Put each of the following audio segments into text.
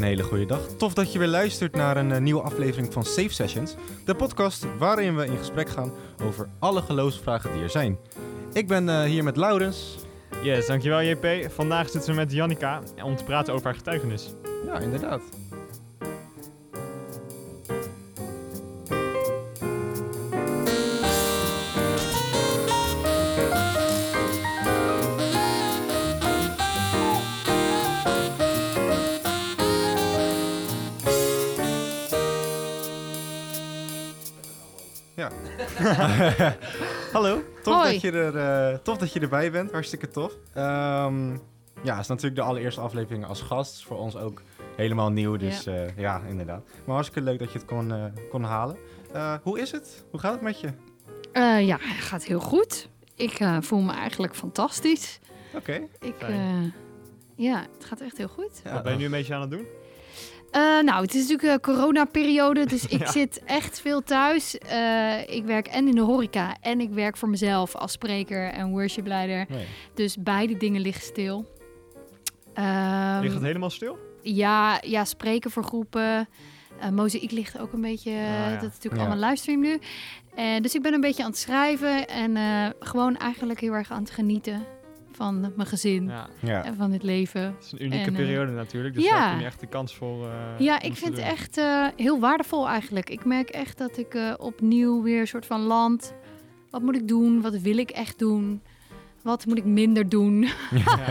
Een hele goede dag. Tof dat je weer luistert naar een eh, nieuwe aflevering van Safe Sessions. De podcast waarin we in gesprek gaan over alle geloofsvragen die er zijn. Ik ben eh, hier met Laurens. Yes, dankjewel JP. Vandaag zitten we met Jannica om te praten over haar getuigenis. Ja, inderdaad. Hallo, tof Hoi. dat, je er, eh, tof dat je erbij bent. Hartstikke tof. Ehm, ja, het is natuurlijk de allereerste aflevering als gast. Voor ons ook helemaal nieuw, dus ja, ja inderdaad. Maar hartstikke leuk dat je het kon, eh, kon halen. Eh, hoe is het? Hoe gaat het met je? Eh, ja, het gaat heel goed. Ik eh, voel me eigenlijk fantastisch. Oké. Ik, eh, ja, het gaat echt heel goed. Ja, Wat ben je nu een beetje aan het doen? Eh, nou, het is natuurlijk een coronaperiode, dus ik Ja. zit echt veel thuis. Eh, ik werk en in de horeca en ik werk voor mezelf als spreker en worshipleider. Nee. Dus beide dingen liggen stil. Ehm, Ligt het helemaal stil? Ja, ja, spreken voor groepen. Eh Mozaïek ligt ook een beetje. eh, ja. Dat is natuurlijk allemaal livestream nu. Dus ik ben een beetje aan het schrijven. En eh, gewoon eigenlijk heel erg aan het genieten van mijn gezin. Ja. Ja. En van het leven. Het is een unieke En, eh, periode natuurlijk, dus ja. daar heb je nu echt de kans voor. eh, Ja, ik vind het echt eh, heel waardevol eigenlijk. Ik merk echt dat ik eh, opnieuw weer een soort van land. Wat moet ik doen? Wat wil ik echt doen? Wat moet ik minder doen?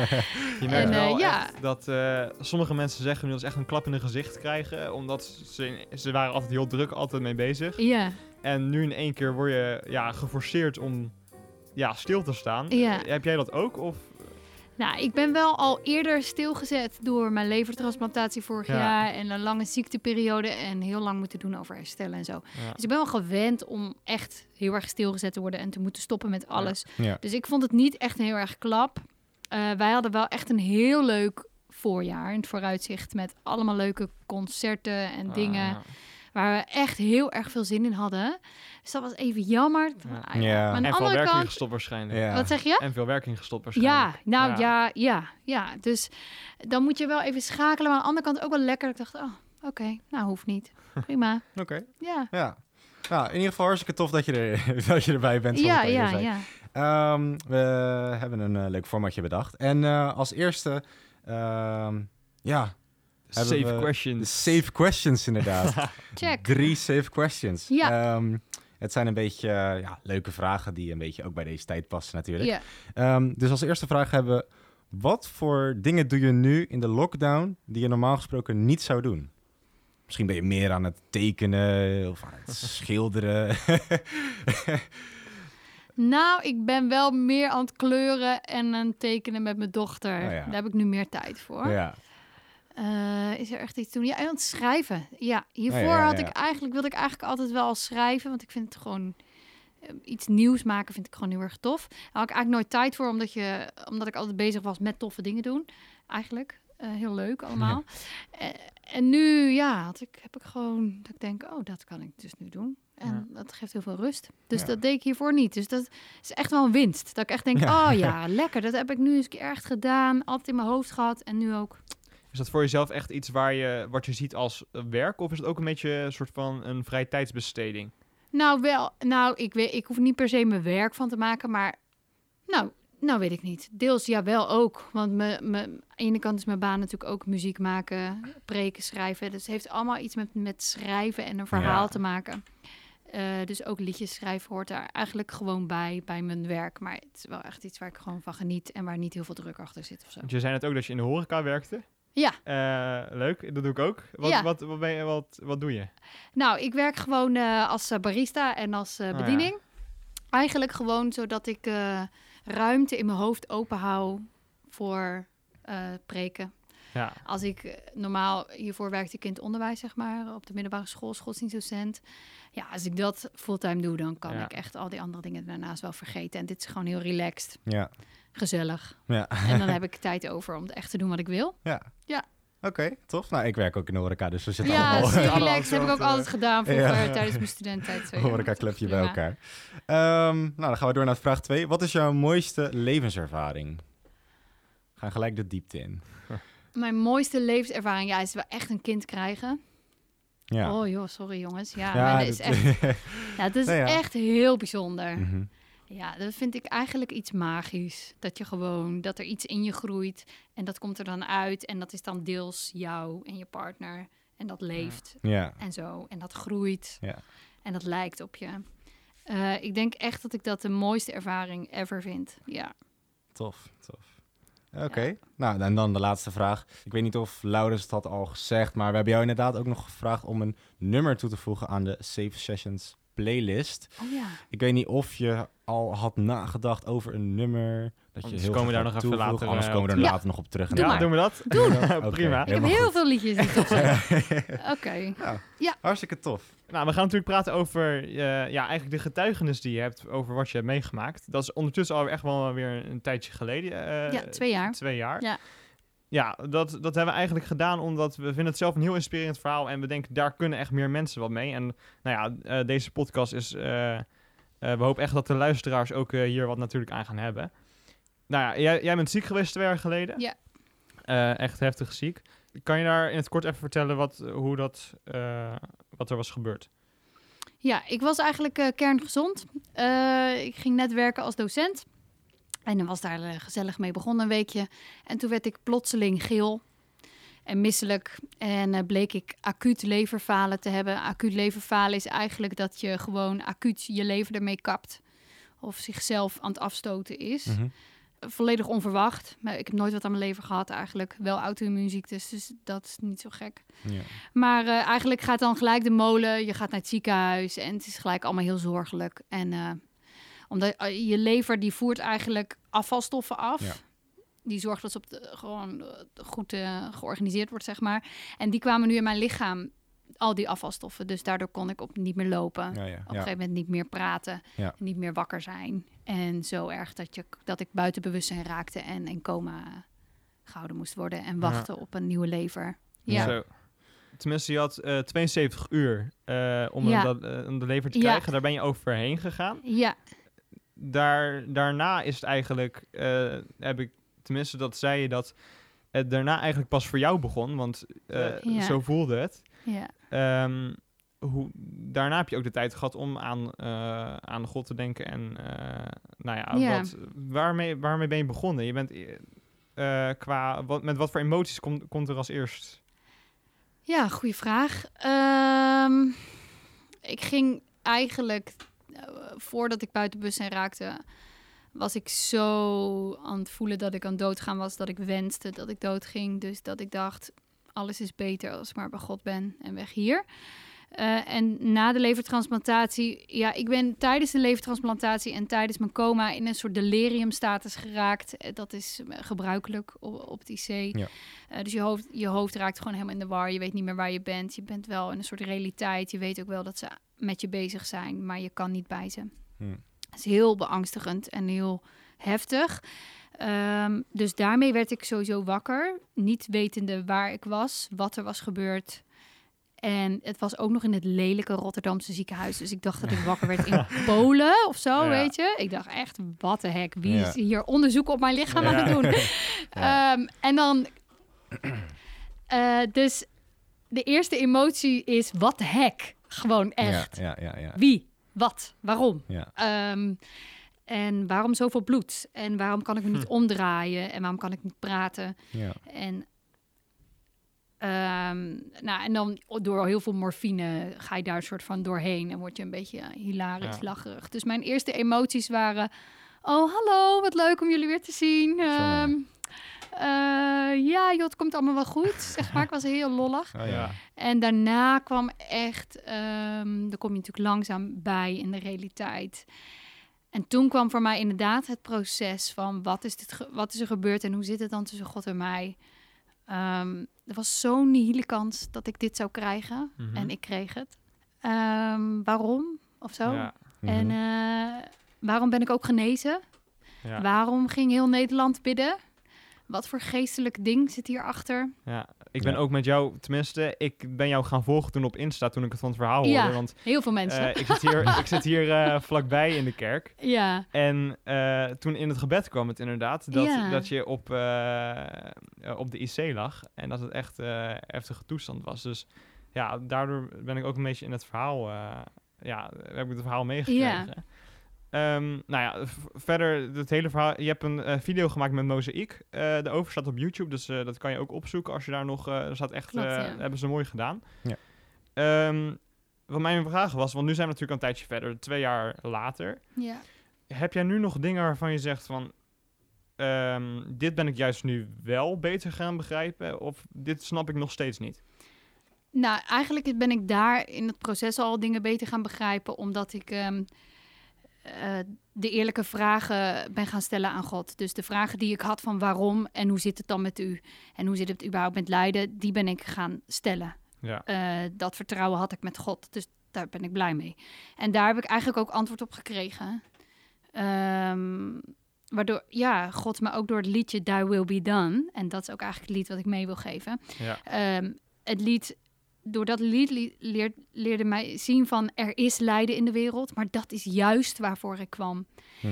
Je merkt En, eh, wel ja. echt dat eh, sommige mensen zeggen nu dat ze echt een klap in hun gezicht krijgen, omdat ze, ze waren altijd heel druk, altijd mee bezig. ja, En nu in één keer word je ja, geforceerd om ja, stil te staan. Ja. Heb jij dat ook? Of? Nou, ik ben wel al eerder stilgezet door mijn levertransplantatie vorig Ja. jaar en een lange ziekteperiode en heel lang moeten doen over herstellen en zo. Ja. Dus ik ben wel gewend om echt heel erg stilgezet te worden en te moeten stoppen met alles. Ja. Dus ik vond het niet echt een heel erg klap. Eh, wij hadden wel echt een heel leuk voorjaar in het vooruitzicht met allemaal leuke concerten en dingen Ah, waar we echt heel erg veel zin in hadden. Dus dat was even jammer. Ja. Ja. Maar aan de en veel andere werking kant, gestopt waarschijnlijk. Ja. wat zeg je? En veel werking gestopt Ja, waarschijnlijk. nou ja. ja, ja, Dus dan moet je wel even schakelen. Maar aan de andere kant ook wel lekker. Ik dacht, oh, oké, nou hoeft niet. Prima. Oké. Ja, Ja. Ja, in ieder geval hartstikke tof dat je, er, dat je erbij bent. ja, ja, ja. Ehm, we hebben een eh, leuk formatje bedacht. En eh, als eerste, ehm, ja, Safe we questions. de safe questions inderdaad. Check. Drie safe questions. Ja. Ehm, het zijn een beetje eh, ja, leuke vragen die een beetje ook bij deze tijd passen natuurlijk. Ja. Ehm, dus als eerste vraag hebben we, wat voor dingen doe je nu in de lockdown die je normaal gesproken niet zou doen? Misschien ben je meer aan het tekenen of aan het schilderen. Nou, ik ben wel meer aan het kleuren en aan het tekenen met mijn dochter. Oh ja. Daar heb ik nu meer tijd voor. ja. Eh, is er echt iets te doen? Ja, het schrijven. Ja, hiervoor Oh ja, ja, had ik eigenlijk, wilde ik eigenlijk altijd wel schrijven. Want ik vind het gewoon... eh, Iets nieuws maken vind ik gewoon heel erg tof. Daar had ik eigenlijk nooit tijd voor, omdat, je, omdat ik altijd bezig was met toffe dingen doen. Eigenlijk. Eh, heel leuk allemaal. En nu, ja, had ik, heb ik gewoon... Dat ik denk, oh, dat kan ik dus nu doen. En dat geeft heel veel rust. Dus Ja. dat deed ik hiervoor niet. Dus dat is echt wel een winst. Dat ik echt denk, Ja. oh ja, lekker. Dat heb ik nu eens echt gedaan. Altijd in mijn hoofd gehad. En nu ook Is dat voor jezelf echt iets waar je, wat je ziet als werk? Of is het ook een beetje een soort van een vrije tijdsbesteding? Nou, wel. Nou, ik, weet, ik hoef niet per se mijn werk van te maken, maar. Nou, nou weet ik niet. Deels ja, wel ook. Want me, me, aan de ene kant is mijn baan natuurlijk ook muziek maken, preken, schrijven. Dus het heeft allemaal iets met, met schrijven en een verhaal Ja. te maken. Eh, dus ook liedjes schrijven hoort daar eigenlijk gewoon bij, bij mijn werk. Maar het is wel echt iets waar ik gewoon van geniet en waar niet heel veel druk achter zit of zo. Want je zei net ook dat je in de horeca werkte. Ja. Eh, leuk, dat doe ik ook. Wat, Ja. wat, wat, ben je, wat, wat doe je? Nou, ik werk gewoon eh, als eh, barista en als Oh, ja. bediening. Eigenlijk gewoon zodat ik ruimte in mijn hoofd open hou voor preken. Ja. Als ik eh, normaal, hiervoor werkte ik in het onderwijs, zeg maar, op de middelbare school, godsdienstdocent. Ja, als ik dat fulltime doe, dan kan Ja. ik echt al die andere dingen daarnaast wel vergeten. En dit is gewoon heel relaxed, Ja. gezellig. Ja. En dan heb ik tijd over om echt te doen wat ik wil. Ja. Ja. Oké, tof. Nou, ik werk ook in de horeca, dus we zitten Ja, allemaal super allemaal relaxed. heb ik ook altijd gedaan vroeger Ja. tijdens mijn studententijd. Zo, ja. horeca-clubje bij elkaar. Ehm, nou, dan gaan we door naar vraag 2. Wat is jouw mooiste levenservaring? Gaan gelijk de diepte in. Mijn mooiste levenservaring ja, is wel echt een kind krijgen. Ja. Oh joh, sorry jongens. Ja, Ja, maar dat is echt, ja, het is Nou ja. echt heel bijzonder. Mhm. Ja, dat vind ik eigenlijk iets magisch. Dat je gewoon, dat er iets in je groeit en dat komt er dan uit. En dat is dan deels jou en je partner. En dat leeft Ja. en zo. En dat groeit. Ja. En dat lijkt op je. Eh, ik denk echt dat ik dat de mooiste ervaring ever vind. Ja. Tof, tof. Oké, nou en dan de laatste vraag. Ik weet niet of Laurens het had al gezegd, maar we hebben jou inderdaad ook nog gevraagd om een nummer toe te voegen aan de Safe Sessions playlist. Oh ja. Ik weet niet of je al had nagedacht over een nummer dat je Anders heel komen we daar nog even later, Anders eh, komen we er Ja. later nog op terug. Doe ja, maar. doen we dat? Doe. Oké, Prima. Ik heb heel goed. veel liedjes die tof zijn. Oké. Hartstikke tof. Nou, we gaan natuurlijk praten over eh, ja, eigenlijk de getuigenis die je hebt over wat je hebt meegemaakt. Dat is ondertussen al echt wel weer een tijdje geleden. eh, Ja, twee jaar. Twee jaar. Ja. Ja, dat, dat hebben we eigenlijk gedaan omdat we vinden het zelf een heel inspirerend verhaal. En we denken, daar kunnen echt meer mensen wat mee. En nou ja, eh, deze podcast is... eh, eh, we hopen echt dat de luisteraars ook hier wat natuurlijk aan gaan hebben. Nou ja, jij, jij bent ziek geweest twee jaar geleden. Ja. Echt heftig ziek. Kan je daar in het kort even vertellen wat, hoe dat, wat er was gebeurd? Ja, ik was eigenlijk kerngezond. Ik ging net werken als docent. En dan was daar eh, gezellig mee begonnen een weekje. En toen werd ik plotseling geel en misselijk. En eh, bleek ik acuut leverfalen te hebben. Acuut leverfalen is eigenlijk dat je gewoon acuut je lever ermee kapt. Of zichzelf aan het afstoten is. Mhm. Volledig onverwacht. Maar ik heb nooit wat aan mijn lever gehad eigenlijk. Wel auto-immuunziektes, dus dat is niet zo gek. Ja. Maar eh, eigenlijk gaat dan gelijk de molen. Je gaat naar het ziekenhuis en het is gelijk allemaal heel zorgelijk. En omdat eh, je lever die voert eigenlijk afvalstoffen af. Ja. Die zorgt dat ze op de, gewoon eh, goed eh, georganiseerd wordt, zeg maar. En die kwamen nu in mijn lichaam, al die afvalstoffen. Dus daardoor kon ik op niet meer lopen. Ja, ja, Op een ja. gegeven moment niet meer praten, Ja. niet meer wakker zijn. En zo erg dat, je, dat ik buiten bewustzijn raakte en in coma gehouden moest worden. En wachten op een nieuwe lever. Ja. Zo. Tenminste, je had eh, 72 uur eh, om, Ja. dat, om de lever te Ja. krijgen. Daar ben je overheen gegaan. Ja, Daar, daarna is het eigenlijk, eh, heb ik, tenminste dat zei je, dat het daarna eigenlijk pas voor jou begon. Want eh, Ja. zo voelde het. ja. Ehm, hoe, daarna heb je ook de tijd gehad om aan, eh, aan God te denken. En nou ja, Ja. Wat, waarmee, waarmee ben je begonnen? Je bent qua, wat, met wat voor emoties komt, komt er als eerst? Ja, goede vraag. Ehm, ik ging eigenlijk, voordat ik buiten bewustzijn raakte, was ik zo aan het voelen dat ik aan doodgaan was, dat ik wenste dat ik doodging. Dus dat ik dacht, alles is beter als ik maar bij God ben en weg hier. Eh, en na de levertransplantatie, ja, ik ben tijdens de levertransplantatie en tijdens mijn coma in een soort deliriumstatus geraakt. Eh, Dat is eh, gebruikelijk op, op het IC. Ja. Dus je hoofd, je hoofd raakt gewoon helemaal in de war. Je weet niet meer waar je bent. Je bent wel in een soort realiteit. Je weet ook wel dat ze met je bezig zijn, maar je kan niet bij ze. Hm. Het is heel beangstigend en heel heftig. Ehm, dus daarmee werd ik sowieso wakker, niet wetende waar ik was, wat er was gebeurd. En het was ook nog in het lelijke Rotterdamse ziekenhuis. Dus ik dacht dat ik wakker werd in Polen of zo, Ja. weet je. Ik dacht echt, wat de hek, wie Ja. is hier onderzoek op mijn lichaam aan het doen? Ehm, en dan... eh, dus de eerste emotie is, wat de hek? Gewoon echt. Ja, ja, ja, ja. Wie? Wat? Waarom? Ehm, en waarom zoveel bloed? En waarom kan ik me niet omdraaien? En waarom kan ik niet praten? ja. En, ehm, nou, en dan door heel veel morfine ga je daar een soort van doorheen en word je een beetje hilarisch, Ja. lacherig. Dus mijn eerste emoties waren: Oh, hallo, wat leuk om jullie weer te zien. Eh, ja, joh, het komt allemaal wel goed. Zeg maar, ik was heel lollig. Oh, ja. En daarna kwam echt, ehm daar kom je natuurlijk langzaam bij in de realiteit. En toen kwam voor mij inderdaad het proces van wat is, dit wat is er gebeurd en hoe zit het dan tussen God en mij. Ehm, er was zo'n nihile kans dat ik dit zou krijgen Mhm. en ik kreeg het. Ehm, waarom of zo? Ja, Mhm. En eh, waarom ben ik ook genezen? ja. Waarom ging heel Nederland bidden? Wat voor geestelijk ding zit hierachter? Ja, ik ben Ja. ook met jou, tenminste, ik ben jou gaan volgen toen op Insta, toen ik het van het verhaal Ja. hoorde. Want Heel veel mensen. eh, ik zit hier, ik zit hier eh, vlakbij in de kerk. ja, En eh, toen in het gebed kwam het inderdaad dat, Ja. dat je op, op de IC lag en dat het echt eh heftige toestand was. Dus ja, daardoor ben ik ook een beetje in het verhaal, eh, ja, heb ik het verhaal meegekregen. Ehm, nou ja, verder het hele verhaal. Je hebt een eh, video gemaakt met Mozaïek. Eh de over staat op YouTube, dus eh, dat kan je ook opzoeken als je daar nog. eh er staat echt. Klopt, eh, ja. Hebben ze mooi gedaan. Ja. Ehm, wat mijn vraag was, want nu zijn we natuurlijk al een tijdje verder, twee jaar later. ja. Heb jij nu nog dingen waarvan je zegt van... ehm, dit ben ik juist nu wel beter gaan begrijpen, of dit snap ik nog steeds niet? Nou, eigenlijk ben ik daar in het proces al dingen beter gaan begrijpen, omdat ik eh, de eerlijke vragen ben gaan stellen aan God. Dus de vragen die ik had van waarom en hoe zit het dan met u en hoe zit het überhaupt met lijden, die ben ik gaan stellen. Ja. Eh, dat vertrouwen had ik met God, dus daar ben ik blij mee. En daar heb ik eigenlijk ook antwoord op gekregen. Ehm, waardoor, ja, God me ook door het liedje Thy Will Be Done, en dat is ook eigenlijk het lied wat ik mee wil geven, Ja. Ehm, het lied, door dat lied li- leer- leerde mij zien van er is lijden in de wereld, maar dat is juist waarvoor ik kwam. Hm.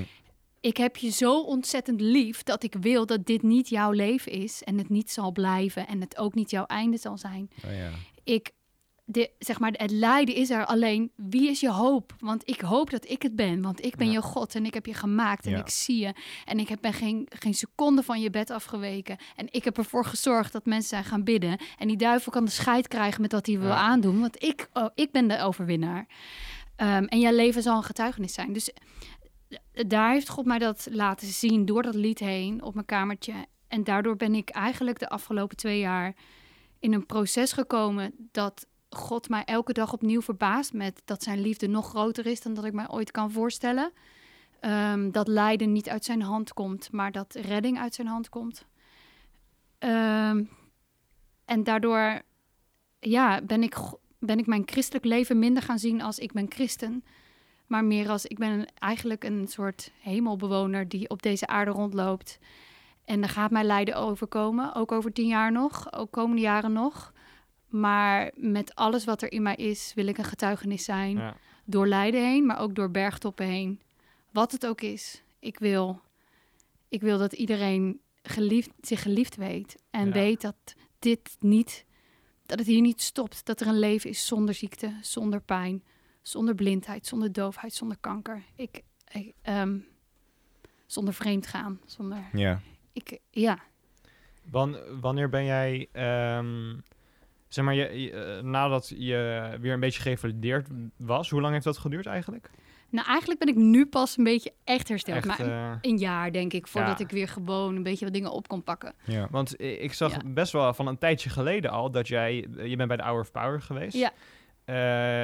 Ik heb je zo ontzettend lief dat ik wil dat dit niet jouw leven is en het niet zal blijven en het ook niet jouw einde zal zijn. Oh, ja. Ik, de, zeg maar, het lijden is er alleen. Wie is je hoop? Want ik hoop dat ik het ben, want ik ben Ja. je God en ik heb je gemaakt en Ja. ik zie je. En ik heb, ben geen, geen seconde van je bed afgeweken. En ik heb ervoor gezorgd dat mensen zijn gaan bidden. En die duivel kan de scheid krijgen met wat hij wil aandoen, want ik, oh, ik ben de overwinnaar. Ehm, en jouw leven zal een getuigenis zijn. Dus eh, daar heeft God mij dat laten zien door dat lied heen op mijn kamertje. En daardoor ben ik eigenlijk de afgelopen twee jaar in een proces gekomen dat God mij elke dag opnieuw verbaast met dat zijn liefde nog groter is dan dat ik mij ooit kan voorstellen. Ehm, dat lijden niet uit zijn hand komt, maar dat redding uit zijn hand komt. Ehm, en daardoor ja, ben, ik, ben ik mijn christelijk leven minder gaan zien als ik ben christen. Maar meer als ik ben eigenlijk een soort hemelbewoner die op deze aarde rondloopt. En er gaat mij lijden overkomen, ook over tien jaar nog, ook komende jaren nog. Maar met alles wat er in mij is, wil ik een getuigenis zijn. Ja. Door lijden heen, maar ook door bergtoppen heen. Wat het ook is. Ik wil, ik wil dat iedereen geliefd, zich geliefd weet. En Ja. weet dat dit niet, dat het hier niet stopt. Dat er een leven is zonder ziekte, zonder pijn, zonder blindheid, zonder doofheid, zonder kanker. Ik, ik, ehm, zonder vreemd gaan, zonder. Ja. Ik, ja. Wan- wanneer ben jij, ehm, zeg maar, je, je, eh, nadat je weer een beetje gevalideerd was, hoe lang heeft dat geduurd eigenlijk? Nou, eigenlijk ben ik nu pas een beetje echt hersteld. Echt, maar eh, een jaar, denk ik, voordat Ja. ik weer gewoon een beetje wat dingen op kon pakken. Ja. want ik zag Ja. best wel van een tijdje geleden al dat jij, je bent bij de Hour of Power geweest. Ja. Eh,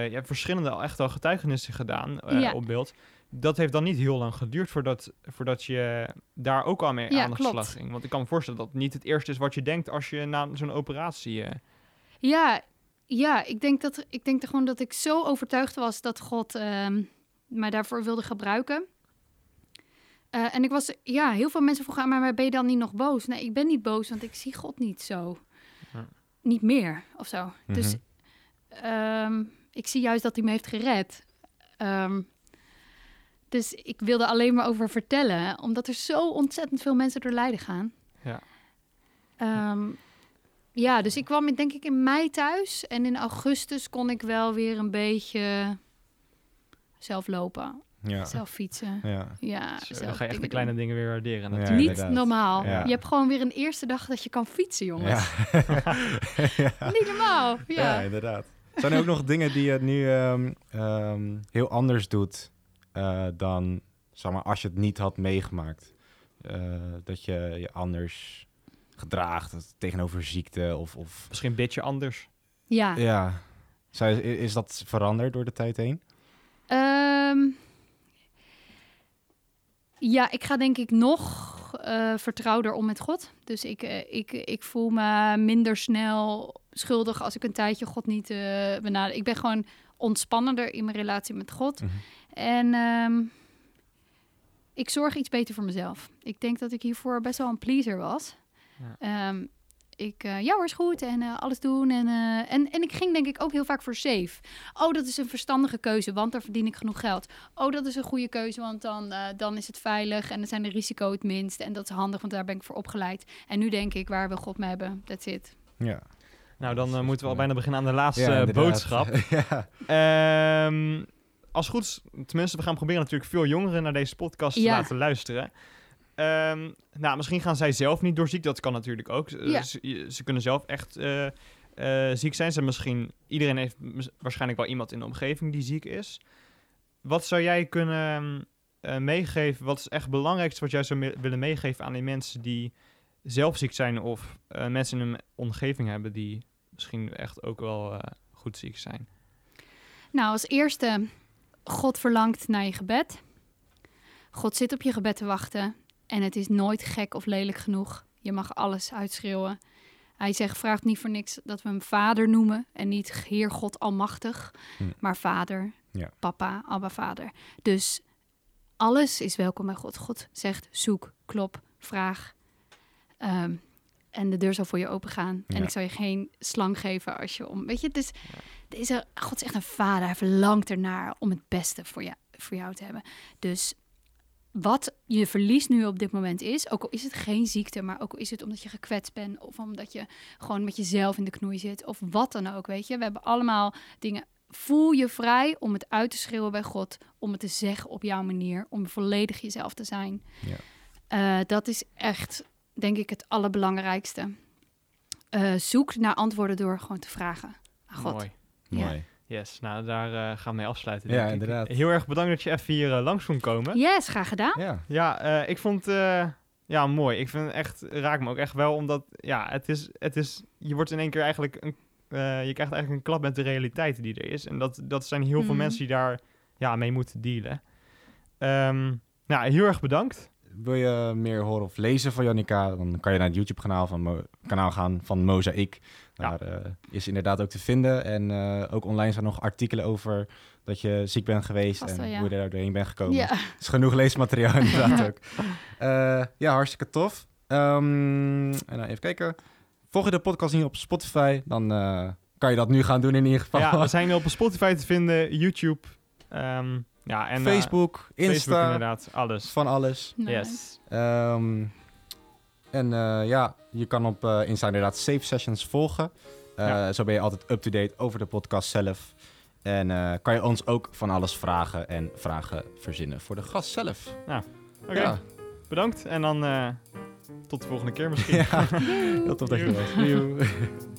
je hebt verschillende al echt al getuigenissen gedaan eh, Ja. op beeld. Dat heeft dan niet heel lang geduurd voordat, voordat je daar ook al mee Ja, aan de slag ging. Want ik kan me voorstellen dat het niet het eerste is wat je denkt als je na zo'n operatie... eh, Ja, ja ik, denk dat, ik denk er gewoon dat ik zo overtuigd was dat God ehm, mij daarvoor wilde gebruiken. Eh, en ik was, ja, heel veel mensen vroegen aan mij, maar ben je dan niet nog boos? Nee, ik ben niet boos, want ik zie God niet zo. Ja. Niet meer, of zo. Dus Mhm. ehm, ik zie juist dat hij me heeft gered. Ehm, dus ik wilde alleen maar over vertellen, omdat er zo ontzettend veel mensen door lijden gaan. Ja. Ja, dus ik kwam in- denk ik in mei thuis en in augustus kon ik wel weer een beetje zelf lopen, Ja. zelf fietsen. Ja. Ja, dan ga je echt de kleine doen. dingen weer waarderen. Ja, natuurlijk. Niet inderdaad. normaal. Ja. Je hebt gewoon weer een eerste dag dat je kan fietsen, jongens. Ja. Niet normaal. Ja. Ja. inderdaad. Zijn er ook nog dingen die je nu ehm, ehm, heel anders doet eh, dan zeg maar, als je het niet had meegemaakt? Eh, dat je je anders gedraagt tegenover ziekte of... of Misschien een beetje anders. ja. ja. Zou, is dat veranderd door de tijd heen? Ehm, ja, ik ga denk ik nog eh vertrouwder om met God. Dus ik, eh, ik, ik voel me minder snel schuldig als ik een tijdje God niet eh benader. Ik ben gewoon ontspannender in mijn relatie met God. Mhm. En ehm, ik zorg iets beter voor mezelf. Ik denk dat ik hiervoor best wel een pleaser was. Ehm, ik, eh, ja hoor, is goed en eh, alles doen. En, eh, en, en ik ging denk ik ook heel vaak voor safe. Oh, dat is een verstandige keuze, want daar verdien ik genoeg geld. Oh, dat is een goede keuze, want dan, eh, dan is het veilig en dan zijn de risico het minst. En dat is handig, want daar ben ik voor opgeleid. En nu denk ik, waar wil God me hebben? That's it. Ja. Nou, dan moeten we al bijna beginnen aan de laatste Ja, boodschap. ja. Ehm, als goed is, tenminste, we gaan proberen natuurlijk veel jongeren naar deze podcast te Ja. laten luisteren. Ehm, nou, misschien gaan zij zelf niet door ziek, dat kan natuurlijk ook. Eh, Ja. Ze, ze kunnen zelf echt eh, eh, ziek zijn. Ze misschien, iedereen heeft waarschijnlijk wel iemand in de omgeving die ziek is. Wat zou jij kunnen meegeven? Wat is echt het belangrijkste wat jij zou me- willen meegeven aan die mensen die zelf ziek zijn of mensen in hun omgeving hebben die misschien echt ook wel goed ziek zijn? Nou, als eerste, God verlangt naar je gebed. God zit op je gebed te wachten. En het is nooit gek of lelijk genoeg. Je mag alles uitschreeuwen. Hij zegt, vraagt niet voor niks dat we hem vader noemen. En niet Heer God Almachtig, Hm. maar vader, Ja. papa, Abba Vader. Dus alles is welkom bij God. God zegt, zoek, klop, vraag. Ehm, en de deur zal voor je open gaan. En ik zal je geen slang geven als je om... Weet je, dus deze, God is echt een vader. Hij verlangt ernaar om het beste voor, je, voor jou te hebben. Dus wat je verlies nu op dit moment is, ook al is het geen ziekte, maar ook al is het omdat je gekwetst bent of omdat je gewoon met jezelf in de knoei zit of wat dan ook, weet je. We hebben allemaal dingen. Voel je vrij om het uit te schreeuwen bij God, om het te zeggen op jouw manier, om volledig jezelf te zijn. Ja. Eh, dat is echt, denk ik, het allerbelangrijkste. Eh, zoek naar antwoorden door gewoon te vragen aan God. Mooi. Ja. Mooi. Yes, nou daar eh, gaan we mee afsluiten. Ja, denk ik. inderdaad. Heel erg bedankt dat je even hier eh, langs kon komen. Yes, graag gedaan. Ja. Ja, eh, ik vond eh, ja, mooi. Ik vind het echt, raakt me ook echt wel, omdat ja, het is, het is, je wordt in één keer eigenlijk, een, eh, je krijgt eigenlijk een klap met de realiteit die er is. En dat, dat zijn heel veel Mhm. mensen die daar ja, mee moeten dealen. Ehm, nou, heel erg bedankt. Wil je meer horen of lezen van Jannica, dan kan je naar het YouTube-kanaal van Mo- kanaal gaan van Mozaïek. Ja. Daar eh, is inderdaad ook te vinden. En eh, ook online zijn nog artikelen over dat je ziek bent geweest Vast en wel, ja. hoe je daar doorheen bent gekomen. Ja. Het is genoeg leesmateriaal inderdaad ook. Eh, ja, hartstikke tof. Ehm, en dan even kijken. Volg je de podcast niet op Spotify, dan eh, kan je dat nu gaan doen in ieder geval. Ja, we zijn op Spotify te vinden, YouTube, ehm, ja, en eh, Facebook, Insta, Facebook inderdaad, alles. van alles. Nice. Yes. Ehm, en eh, ja, je kan op eh, Insta inderdaad Safe Sessions volgen. Eh, Ja. Zo ben je altijd up-to-date over de podcast zelf. En eh, kan je ons ook van alles vragen en vragen verzinnen voor de gast zelf. Oké, Ja. bedankt en dan eh, tot de volgende keer misschien. ja, heel tof dat je was.